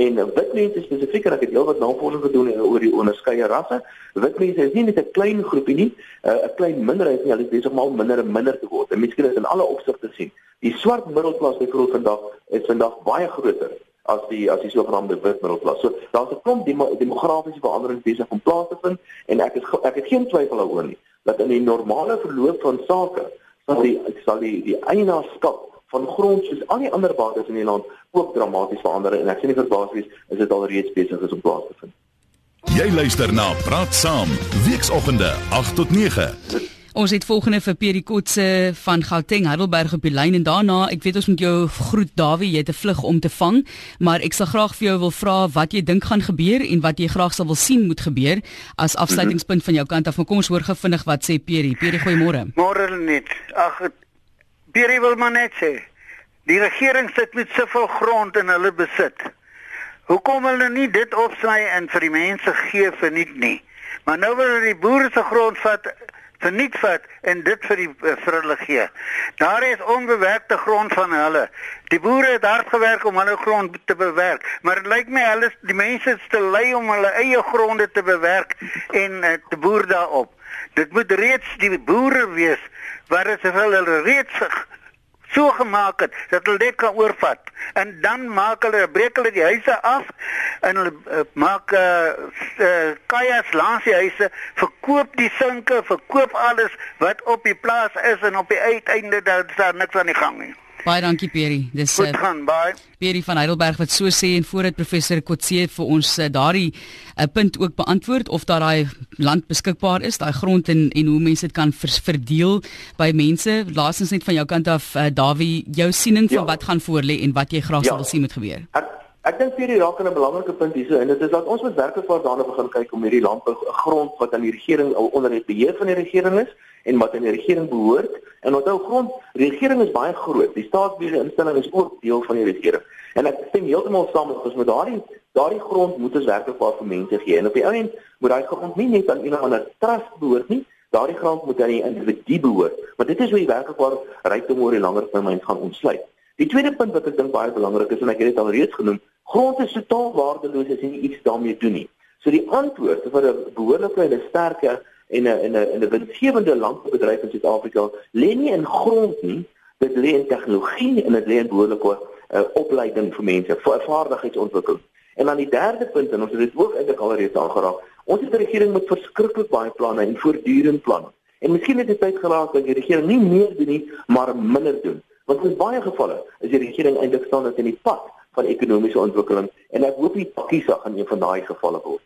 En uh, wit mense spesifiek en ek het heelwat navorsing gedoen oor die onderskeie rasse. Wit mense is nie net 'n klein groepie nie, 'n uh, klein minderheid nie, hulle is besig om al minder en minder te word. En mense kan dit in alle opsigte sien. Die swart middelklas byvoorbeeld vandag is vandag baie groter as die as die sogenaamde wit middelklas. So daar's 'n klomp demo, demografiese veranderings besig om plaas te vind en ek is ek het geen twyfel daaroor nie dat in die normale verloop van sake sal die sal die die eienaarskap van grond soos al die ander bates in die land ook dramaties verander en ek sien nie verbaas wees is dit al reeds besig is om plaas te vind. Jy luister na Praat Saam, weekoggende 8 tot 9. Ons het volgende vir Pierre Kotse van Gauteng Heidelberg op die lyn en daarna, ek weet ons moet jou groet Dawie, jy het 'n vlug om te vang, maar ek sal graag vir jou wil vra wat jy dink gaan gebeur en wat jy graag sal wil sien moet gebeur as afsluitingspunt van jou kant af. Kom ons hoor gevindig wat sê Pierre. Pierre, goeiemôre. Môre net. Ag, Pierre wil maar net sê, die regering sit met soveel grond in hulle besit. Hoekom hulle nie dit opsny en vir die mense gee vir niks nie? Maar nou wil hulle die boere se grond vat verniet vat en dit vir die eh, vir hulle gee. Daar is onbewerkte grond van hulle. Die boere het hard gewerk om hulle grond te bewerk, maar dit lyk my hulle die mense is te lui om hulle eie gronde te bewerk en uh, te boer daarop. Dit moet reeds die boere wees wat dit hulle reeds so gemaak het dat hulle dit kan oorvat. En dan maak hulle breek hulle die huise af en hulle uh, maak uh, uh, kajas langs die huise verkoop die sinke verkoop alles wat op die plaas is en op die uiteinde daar is daar niks aan die gang nie Baie dankie Pierre. Dis Goed gaan, baie. Pierre van Heidelberg wat so sê en voordat professor Kotse vir ons uh, daardie uh, punt ook beantwoord of daar daai land beskikbaar is, daai grond en en hoe mense dit kan vers, verdeel by mense. Laasens net van jou kant af uh, Dawie, jou siening van ja. wat gaan voorlê en wat jy graag ja. wil sien moet gebeur. Ek, ek dink Pierre raak aan 'n belangrike punt hierso en dit is dat ons moet werklik daarna begin kyk om hierdie landbou grond wat aan die regering onder die beheer van die regering is en wat aan die regering behoort En onthou grond, die regering is baie groot. Die staatsbeheerde instelling is ook deel van die regering. En ek stem heeltemal saam met ons met daardie daardie grond moet ons werklik vir mense gee. En op die ou end moet daai grond nie net aan iemand anders trust behoort nie. Daardie grond moet aan die individu behoort. Want dit is hoe jy werklik waar rykdom oor die langer termyn gaan ontsluit. Die tweede punt wat ek dink baie belangrik is en ek het dit al reeds genoem, grond is totaal waardeloos as jy iets daarmee doen nie. So die antwoord vir 'n behoorlike en 'n sterker en 'n en 'n en 'n winsgewende landbouebedryf in Suid-Afrika lê nie in grond nie, dit lê in tegnologie en dit lê in behoorlike uh, opleiding vir mense, vir vaardigheidsontwikkeling. En dan die derde punt en ons het dit ook eintlik al reeds aangeraak. Ons het 'n regering met verskriklik baie planne en voortdurend planne. En miskien het dit tyd geraak dat die regering nie meer doen nie, maar minder doen. Want in baie gevalle is die regering eintlik staan net in die pad van ekonomiese ontwikkeling en ek hoop die Pakisa gaan een van daai gevalle word.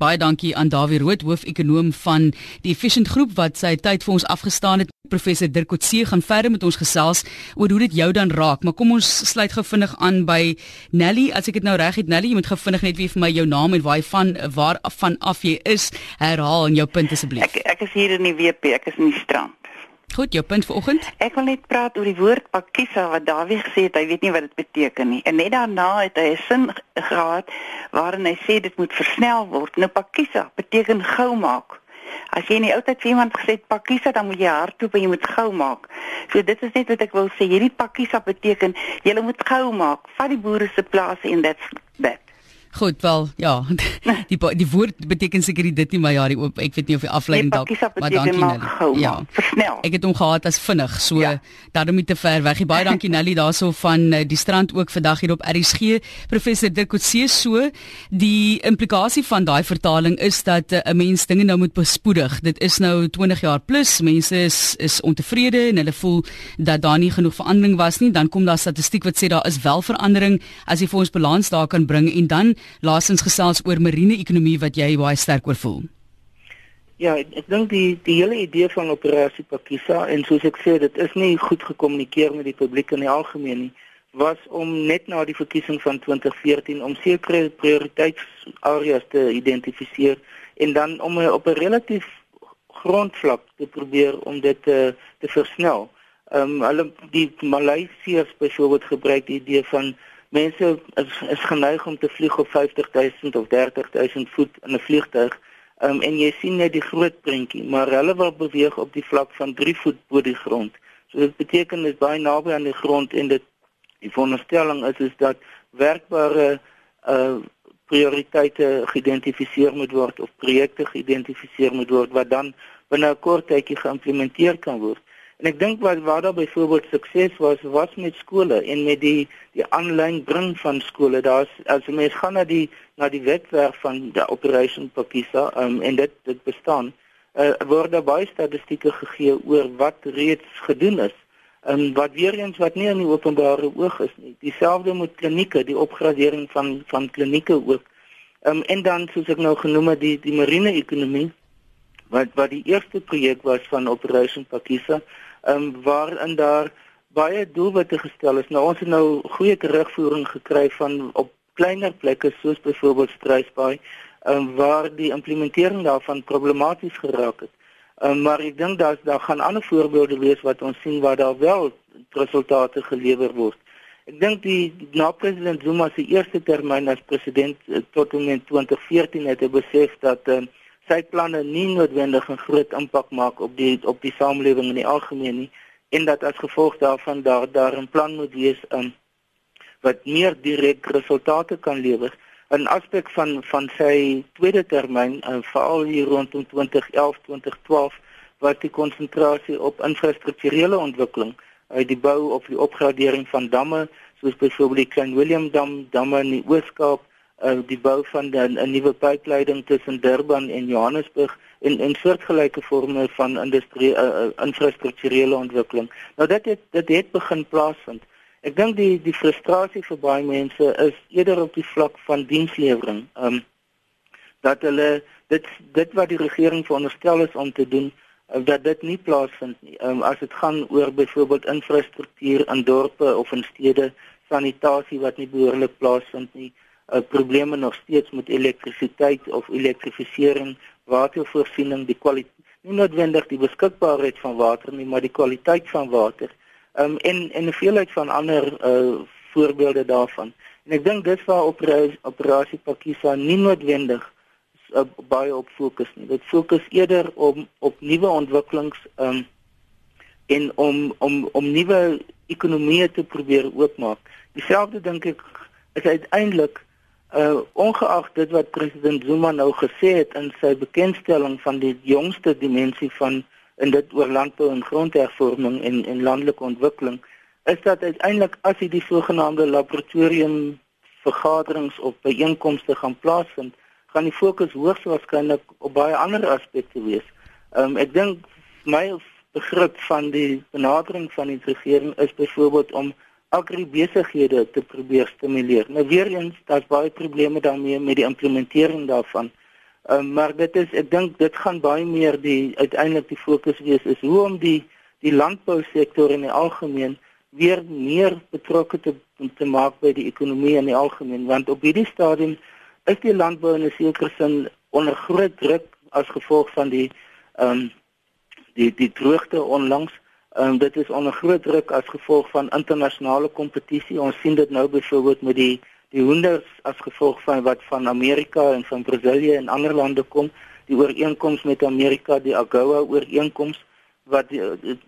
Baie dankie aan Dawie Rood, hoof-ekonoom van die Efficient Groep wat sy tyd vir ons afgestaan het. Professor Dirk Coetzee gaan verder met ons gesels oor hoe dit jou dan raak. Maar kom ons sluit gou vinnig aan by Nelly. As ek dit nou reg het, Nelly, jy moet gou vinnig net weer vir my jou naam en waar jy van waar van af jy is herhaal en jou punt asseblief. Ek ek is hier in die WP, ek is in die strand. Goed, jou punt vanoggend. Ek wil net praat oor die woord pakisa wat Dawie gesê het, hy weet nie wat dit beteken nie. En net daarna het hy 'n sin gehad waarin hy sê dit moet versnel word. Nou pakisa beteken gou maak. As jy in die ou tyd iemand gesê het pakisa, dan moet jy hardloop en jy moet gou maak. So dit is net wat ek wil sê. Hierdie pakisa beteken jy moet gou maak. Vat die boere se plase en dit's dit. Goed, wel, ja. <laughs> Die die woord beteken seker dit nie, maar ja, die oop, ek weet nie of die afleiding dalk maar dankie Nelly. Ja, versnel. Ek het hom gehad as vinnig, so ja. daarom nie te ver weg. Baie dankie <laughs> Nelly daarso van uh, die strand ook vandag hier op RSG. Professor Dirk Coetzee so, die implikasie van daai vertaling is dat eh, 'n uh, mens dinge nou moet bespoedig. Dit is nou 20 jaar plus, mense is is ontevrede en hulle voel dat daar nie genoeg verandering was nie. Dan kom daar statistiek wat sê daar is wel verandering as jy vir ons balans daar kan bring en dan laasens gesels oor marine ekonomie wat jy baie sterk oor voel. Ja, ek, ek dink die die hele idee van operasie Pakisa en soos ek sê, dit is nie goed gekommunikeer met die publiek in die algemeen nie was om net na die verkiesing van 2014 om sekere prioriteitsareas te identifiseer en dan om op 'n relatief grondvlak te probeer om dit te te versnel. Ehm um, hulle die Maleisiërs byvoorbeeld gebruik die idee van mense is, is geneig om te vlieg op 50000 of 30000 voet in 'n vliegtuig. Um, en jy sien net die groot prentjie, maar hulle wil beweeg op die vlak van 3 voet bo die grond. So dit beteken dit baie naby aan die grond en dit die veronderstelling is is dat werkbare uh prioriteite geïdentifiseer moet word of projekte geïdentifiseer moet word wat dan binne 'n kort tydjie geïmplementeer kan word. En ek dink wat waar daar byvoorbeeld sukses was was met skole en met die die aanlyn bring van skole. Daar's as jy mens gaan na die na die webwerf van die Operation Pakisa um, en dit dit bestaan, uh, word daar baie statistieke gegee oor wat reeds gedoen is en wat weer eens wat nie in die openbare oog is nie. Dieselfde met klinieke, die opgradering van van klinieke ook. Um, en dan soos ek nou genoem het die die marine ekonomie wat wat die eerste projek was van Operation Pakisa, ehm um, waarin daar baie doelwitte gestel is. Nou ons het nou goeie terugvoering gekry van op kleiner plekke soos byvoorbeeld Struisbaai, ehm um, waar die implementering daarvan problematies geraak het. Um, maar ek dink daar daar gaan ander voorbeelde wees wat ons sien waar daar wel resultate gelewer word. Ek dink die na president Zuma se eerste termyn as president eh, tot in 2014 het hy besef dat um, sy planne nie noodwendig 'n groot impak maak op die op die samelewing in die algemeen nie en dat as gevolg daarvan daar daar 'n plan moet wees um, wat meer direk resultate kan lewer. 'n aspek van van sy tweede termyn uh, veral hier rondom 2011 2012 was die konsentrasie op infrastrukturele ontwikkeling uit die bou of die opgradering van damme soos byvoorbeeld die Klein Willem dam damme in die Oos-Kaap uh, die bou van 'n nuwe pypleiding tussen Durban en Johannesburg en en soortgelyke forme van industrie uh, uh, infrastrukturele ontwikkeling nou dit het dit het begin plaasvind Ek dink die die frustrasie vir baie mense is eerder op die vlak van dienslewering. Ehm um, dat hulle dit dit wat die regering veronderstel is om te doen, dat dit nie plaasvind nie. Ehm um, as dit gaan oor byvoorbeeld infrastruktuur in dorpe of in stede, sanitasie wat nie behoorlik plaasvind nie, uh, probleme nog steeds met elektrisiteit of elektrifisering, watervoorsiening, die kwaliteit nie noodwendig die beskikbaarheid van water nie, maar die kwaliteit van water um, en en 'n veelheid van ander uh voorbeelde daarvan. En ek dink dis waar operasie, operasie Pakisa nie noodwendig uh, baie op fokus nie. Dit fokus eerder om op nuwe ontwikkelings um en om om om nuwe ekonomieë te probeer oopmaak. Dieselfde dink ek is uiteindelik uh ongeag dit wat president Zuma nou gesê het in sy bekendstelling van die jongste dimensie van in dit oor landbou en grondhervorming en en landelike ontwikkeling is dat uiteindelik as jy die sogenaamde laboratorium vergaderings of byeenkomste gaan plaasvind, gaan die fokus hoogs waarskynlik op baie ander aspekte wees. Um, ek dink my begrip van die benadering van die regering is byvoorbeeld om agribesighede te probeer stimuleer. Nou weer eens, daar's baie probleme daarmee met die implementering daarvan. Um, maar dit is ek dink dit gaan baie meer die uiteindelik die fokus wees is hoe om die die landbousektor in die algemeen weer meer betrokke te te maak by die ekonomie in die algemeen want op hierdie stadium is die landbou in 'n sekere sin onder groot druk as gevolg van die ehm um, die die droogte onlangs ehm um, dit is onder groot druk as gevolg van internasionale kompetisie ons sien dit nou byvoorbeeld met die die hoenders as gevolg van wat van Amerika en van Brasilië en ander lande kom, die ooreenkoms met Amerika, die AGOA ooreenkoms wat die, die,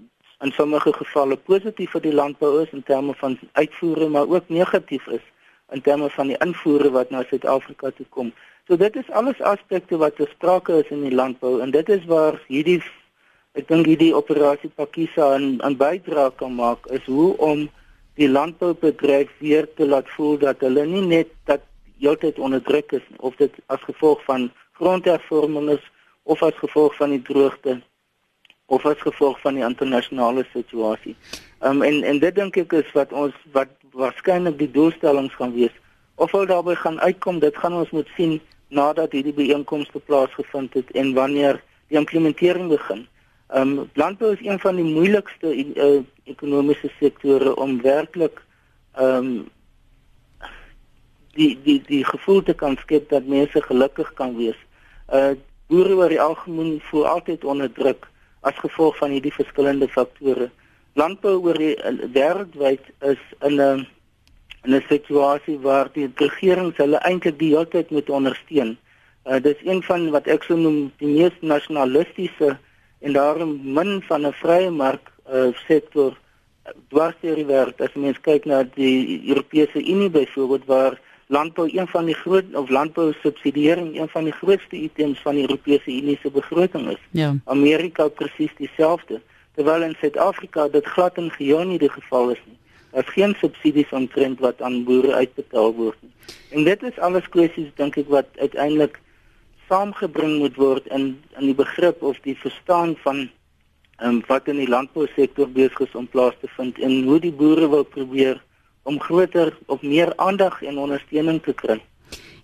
in sommige gevalle positief vir die landbou is in terme van uitvoere, maar ook negatief is in terme van die invoere wat na Suid-Afrika toe kom. So dit is alles aspekte wat besprake is in die landbou en dit is waar hierdie ek dink hierdie operasie Pakisa 'n 'n bydrae kan maak is hoe om die landboubedryf weer te laat voel dat hulle nie net dat heeltyd onderdruk is of dit as gevolg van grondhervorming is of as gevolg van die droogte of as gevolg van die internasionale situasie. Um, en en dit dink ek is wat ons wat waarskynlik die doelstellings gaan wees. Of hulle daarbey gaan uitkom, dit gaan ons moet sien nadat hierdie byeenkomste plaasgevind het en wanneer die implementering begin. Ehm um, landbou is een van die moeilikste uh, ekonomiese sektore om werklik ehm um, die die die gevoel te kan skep dat mense gelukkig kan wees. Uh boere oor die algemeen voel altyd onder druk as gevolg van hierdie verskillende faktore. Landbou oor die uh, wêreldwyd is in 'n in 'n situasie waar die regering hulle eintlik die hele tyd moet ondersteun. Uh dis een van wat ek sou noem die mees nasionalistiese en daarom min van 'n vrye mark uh, sektor dwars deur die wêreld. As mens kyk na die Europese Unie byvoorbeeld waar landbou een van die groot of landbou subsidiering een van die grootste items van die Europese Unie se begroting is. Ja. Amerika presies dieselfde. Terwyl in Suid-Afrika dit glad en geheel nie die geval is nie. Daar's geen subsidies omtrent wat aan boere uitbetaal word nie. En dit is alles kwessies dink ek wat uiteindelik saamgebring moet word in in die begrip of die verstaan van um, wat in die landbousektor besig is om plaas te vind en hoe die boere wil probeer om groter of meer aandag en ondersteuning te kry.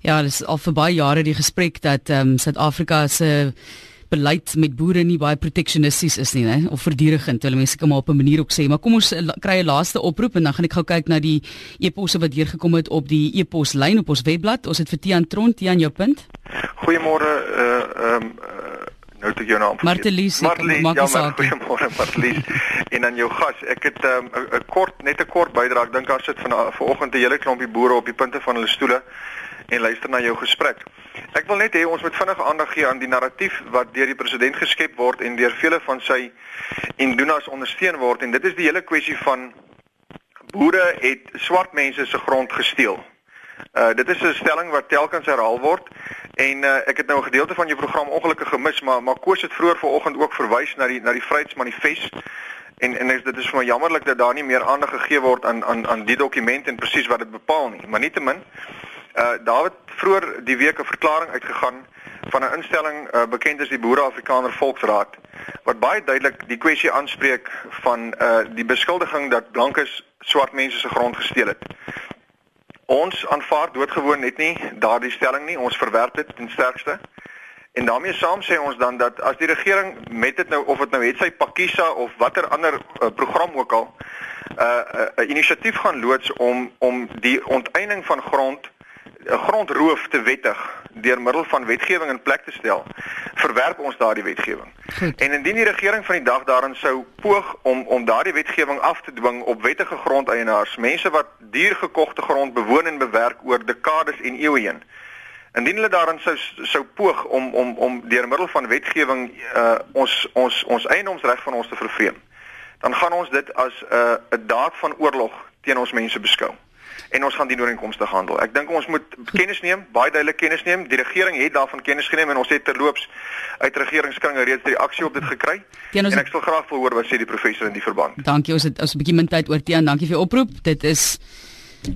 Ja, dit is al vir baie jare die gesprek dat ehm um, Suid-Afrika se beleid met boere nie baie proteksionisties is nie, né? Of verdierigend, hulle mense kan maar op 'n manier ook sê, maar kom ons uh, kry 'n laaste oproep en dan gaan ek gou kyk na die e-posse wat deurgekom het op die e-pos lyn op ons webblad. Ons het vir Tian Tront, Tian jou punt. Goeiemôre, uh ehm um, uh, nou toe jou naam. Martelies, Martelies, ja, maar goeiemôre Martelies. <laughs> en dan jou gas. Ek het 'n um, kort net 'n kort bydrae. Ek dink daar sit van vanoggend 'n hele klompie boere op die punte van hulle stoele en luister na jou gesprek. Ek wil net hê ons moet vinnig aandag gee aan die narratief wat deur die president geskep word en deur vele van sy indoenas ondersteun word en dit is die hele kwessie van boere het swart mense se grond gesteel. Uh dit is 'n stelling wat telkens herhaal word en uh, ek het nou 'n gedeelte van jou program ongelukkig gemis maar maar Koos het vroeër vanoggend ook verwys na die na die Vryheidsmanifest en en dit is vir my jammerlik dat daar nie meer aandag gegee word aan aan aan die dokument en presies wat dit bepaal nie maar nietemin uh David vroeër die week 'n verklaring uitgegaan van 'n instelling uh, bekend as die Boere Afrikaner Volksraad wat baie duidelik die kwessie aanspreek van uh die beskuldiging dat blankes swart mense se grond gesteel het. Ons aanvaar doodgewoon net nie daardie stelling nie. Ons verwerp dit ten sterkste. En daarmee saam sê ons dan dat as die regering met dit nou of dit nou het sy Pakisa of watter ander uh, program ook al 'n uh, uh, uh, inisiatief gaan loods om om die onteiening van grond grondroof te wettig deur middel van wetgewing in plek te stel, verwerp ons daardie wetgewing. Goed. En indien die regering van die dag daarin sou poog om om daardie wetgewing af te dwing op wettige grondeienaars, mense wat duurgekogte grond bewoon en bewerk oor dekades en eeue heen. Indien hulle daarin sou sou poog om om om deur middel van wetgewing uh ons ons ons eiendomsreg van ons te vervreem, dan gaan ons dit as 'n uh, 'n daad van oorlog teen ons mense beskou en ons gaan die ooreenkomste handel. Ek dink ons moet kennis neem, baie duidelik kennis neem. Die regering het daarvan kennis geneem en ons het terloops uit regeringskringe reeds reaksie op dit gekry. En ek sal graag wil hoor wat sê die professor in die verband. Dankie, ons het ons 'n bietjie min tyd oor Tiaan. Dankie vir die oproep. Dit is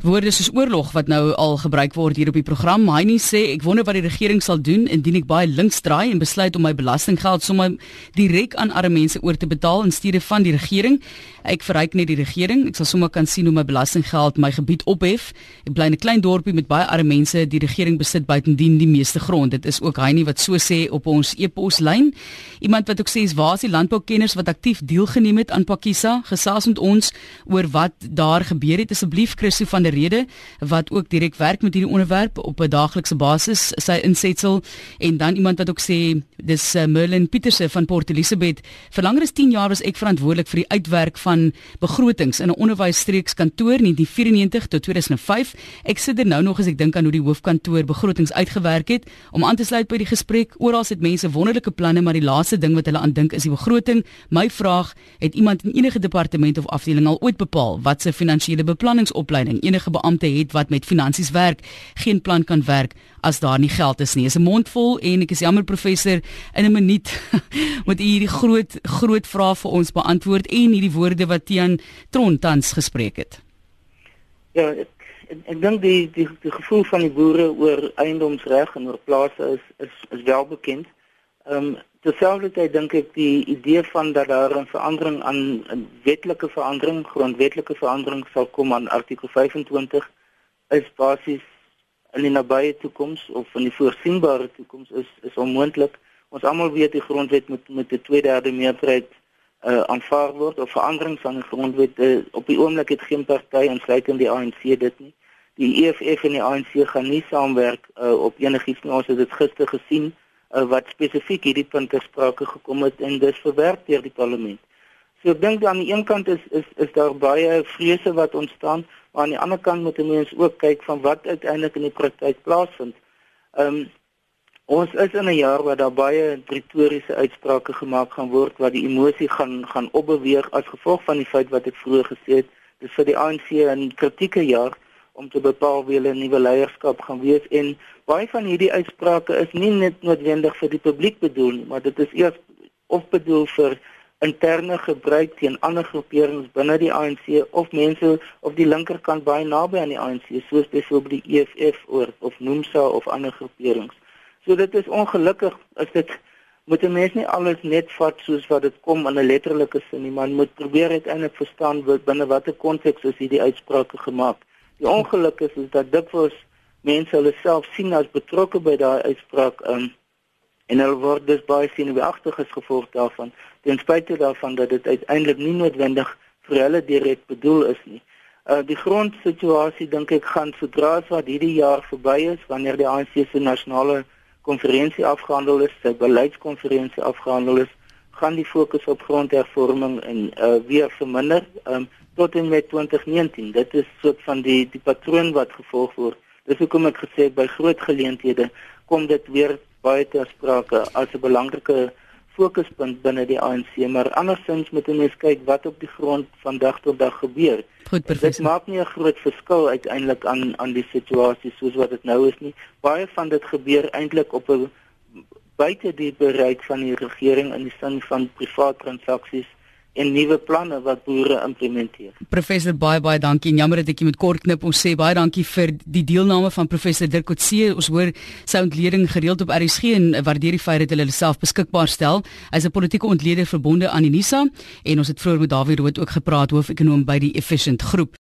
woorde soos oorlog wat nou al gebruik word hier op die program. Mynie sê ek wonder wat die regering sal doen indien ek baie links draai en besluit om my belastinggeld sommer direk aan arme mense oor te betaal in steede van die regering. Ek verryk net die regering. Ek sal sommer kan sien hoe my belastinggeld my gebied ophef. Ek bly in 'n klein dorpie met baie arme mense. Die regering besit buitendien die meeste grond. Dit is ook nie wat so sê op ons e-poslyn. Iemand wat ook sê is waar is die landboukenners wat aktief deelgeneem het aan Pakisa? Gesels met ons oor wat daar gebeur het asseblief Christo van der Rede wat ook direk werk met hierdie onderwerp op 'n daaglikse basis sy insetsel en dan iemand wat ook sê dis uh, Merlin Pieterse van Port Elizabeth. Vir langer as 10 jaar was ek verantwoordelik vir die uitwerk van begrotings in 'n onderwysstreekskantoor in 1994 tot 2005. Ek sit er nou nog as ek dink aan hoe die hoofkantoor begrotings uitgewerk het om aan te sluit by die gesprek. Oral sit mense wonderlike planne, maar die laaste ding wat hulle aan dink is die begroting. My vraag, het iemand in enige departement of afdeling al ooit bepaal wat se finansiële beplanningsopleiding enige beampte het wat met finansies werk, geen plan kan werk as daar nie geld is nie. Is 'n mond vol en ek is jammer professor in 'n minuut <laughs> moet u hierdie groot groot vrae vir ons beantwoord en hierdie woorde wat Tian Trontans gespreek het. Ja, ek ek, ek dink die, die die gevoel van die boere oor eiendomsreg en oor plase is is is wel bekend. Ehm um, terselfdertyd dink ek die idee van dat daar 'n verandering aan 'n wetlike verandering, grondwetlike verandering sal kom aan artikel 25 is basies in die nabye toekoms of in die voorsienbare toekoms is is onmoontlik. Ons almal weet die grondwet moet met 'n 2/3 meerderheid uh, aanvaar word of veranderings van die grondwet uh, op die oomblik het geen party insluitend die ANC dit nie. Die EFF en die ANC gaan nie saamwerk uh, op enigiets nie. Ons het dit gister gesien uh, wat spesifiek hierdie punte sprake gekom het en dis verwerp deur die parlement. So ek dink aan die een kant is is is daar baie vrese wat ontstaan, maar aan die ander kant moet 'n mens ook kyk van wat uiteindelik in die praktyk plaasvind. Ehm um, Ons is in 'n jaar waar daar baie retoriese uitsprake gemaak gaan word wat die emosie gaan gaan opbeweeg as gevolg van die feit wat ek vroeër gesê het, dis vir die ANC 'n kritieke jaar om te bepaal wie hulle nuwe leierskap gaan wees en baie van hierdie uitsprake is nie net noodwendig vir die publiek bedoel nie, maar dit is eers of bedoel vir interne gebruik teen ander groeperings binne die ANC of mense of die linkerkant baie naby aan die ANC soos byvoorbeeld die EFF oor of Nomsa of ander groeperings. So dit is ongelukkig as dit moet 'n mens nie alles net vat soos wat dit kom in 'n letterlike sin nie, maar moet probeer uiteindelik verstaan wat binne watter konteks is hierdie uitsprake gemaak. Die ongeluk is is dat dikwels mense hulle self sien as betrokke by daai uitspraak um, en hulle word dus baie senuweeagtig as gevolg daarvan ten spyte daarvan dat dit uiteindelik nie noodwendig vir hulle direk bedoel is nie. Uh die grondsituasie dink ek gaan sodra as wat hierdie jaar verby is wanneer die ANC se nasionale konferensie afgehandel is, sy beleidskonferensie afgehandel is, gaan die fokus op grondhervorming en uh weer verminder um tot en met 2019. Dit is soort van die die patroon wat gevolg word. Dis hoekom ek gesê het by groot geleenthede kom dit weer baie ter sprake as 'n belangrike fokuspunt binne die ANC, maar andersins moet 'n mens kyk wat op die grond van dag tot dag gebeur. Goed, professor. Dit maak nie 'n groot verskil uiteindelik aan aan die situasie soos wat dit nou is nie. Baie van dit gebeur eintlik op 'n buite die bereik van die regering in die sin van privaat transaksies en nuwe planne wat boere implementeer. Professor baie baie dankie en jammer dat ek jy moet kort knip ons sê baie dankie vir die deelname van professor Dirk Coetzee. Ons hoor sy ontleding gereeld op RSG en waardeer die feit dat hulle self beskikbaar stel. Hy's 'n politieke ontleder verbonde aan Unisa en ons het vroeër met Dawie Rood ook gepraat hoof-ekonoom by die Efficient Groep.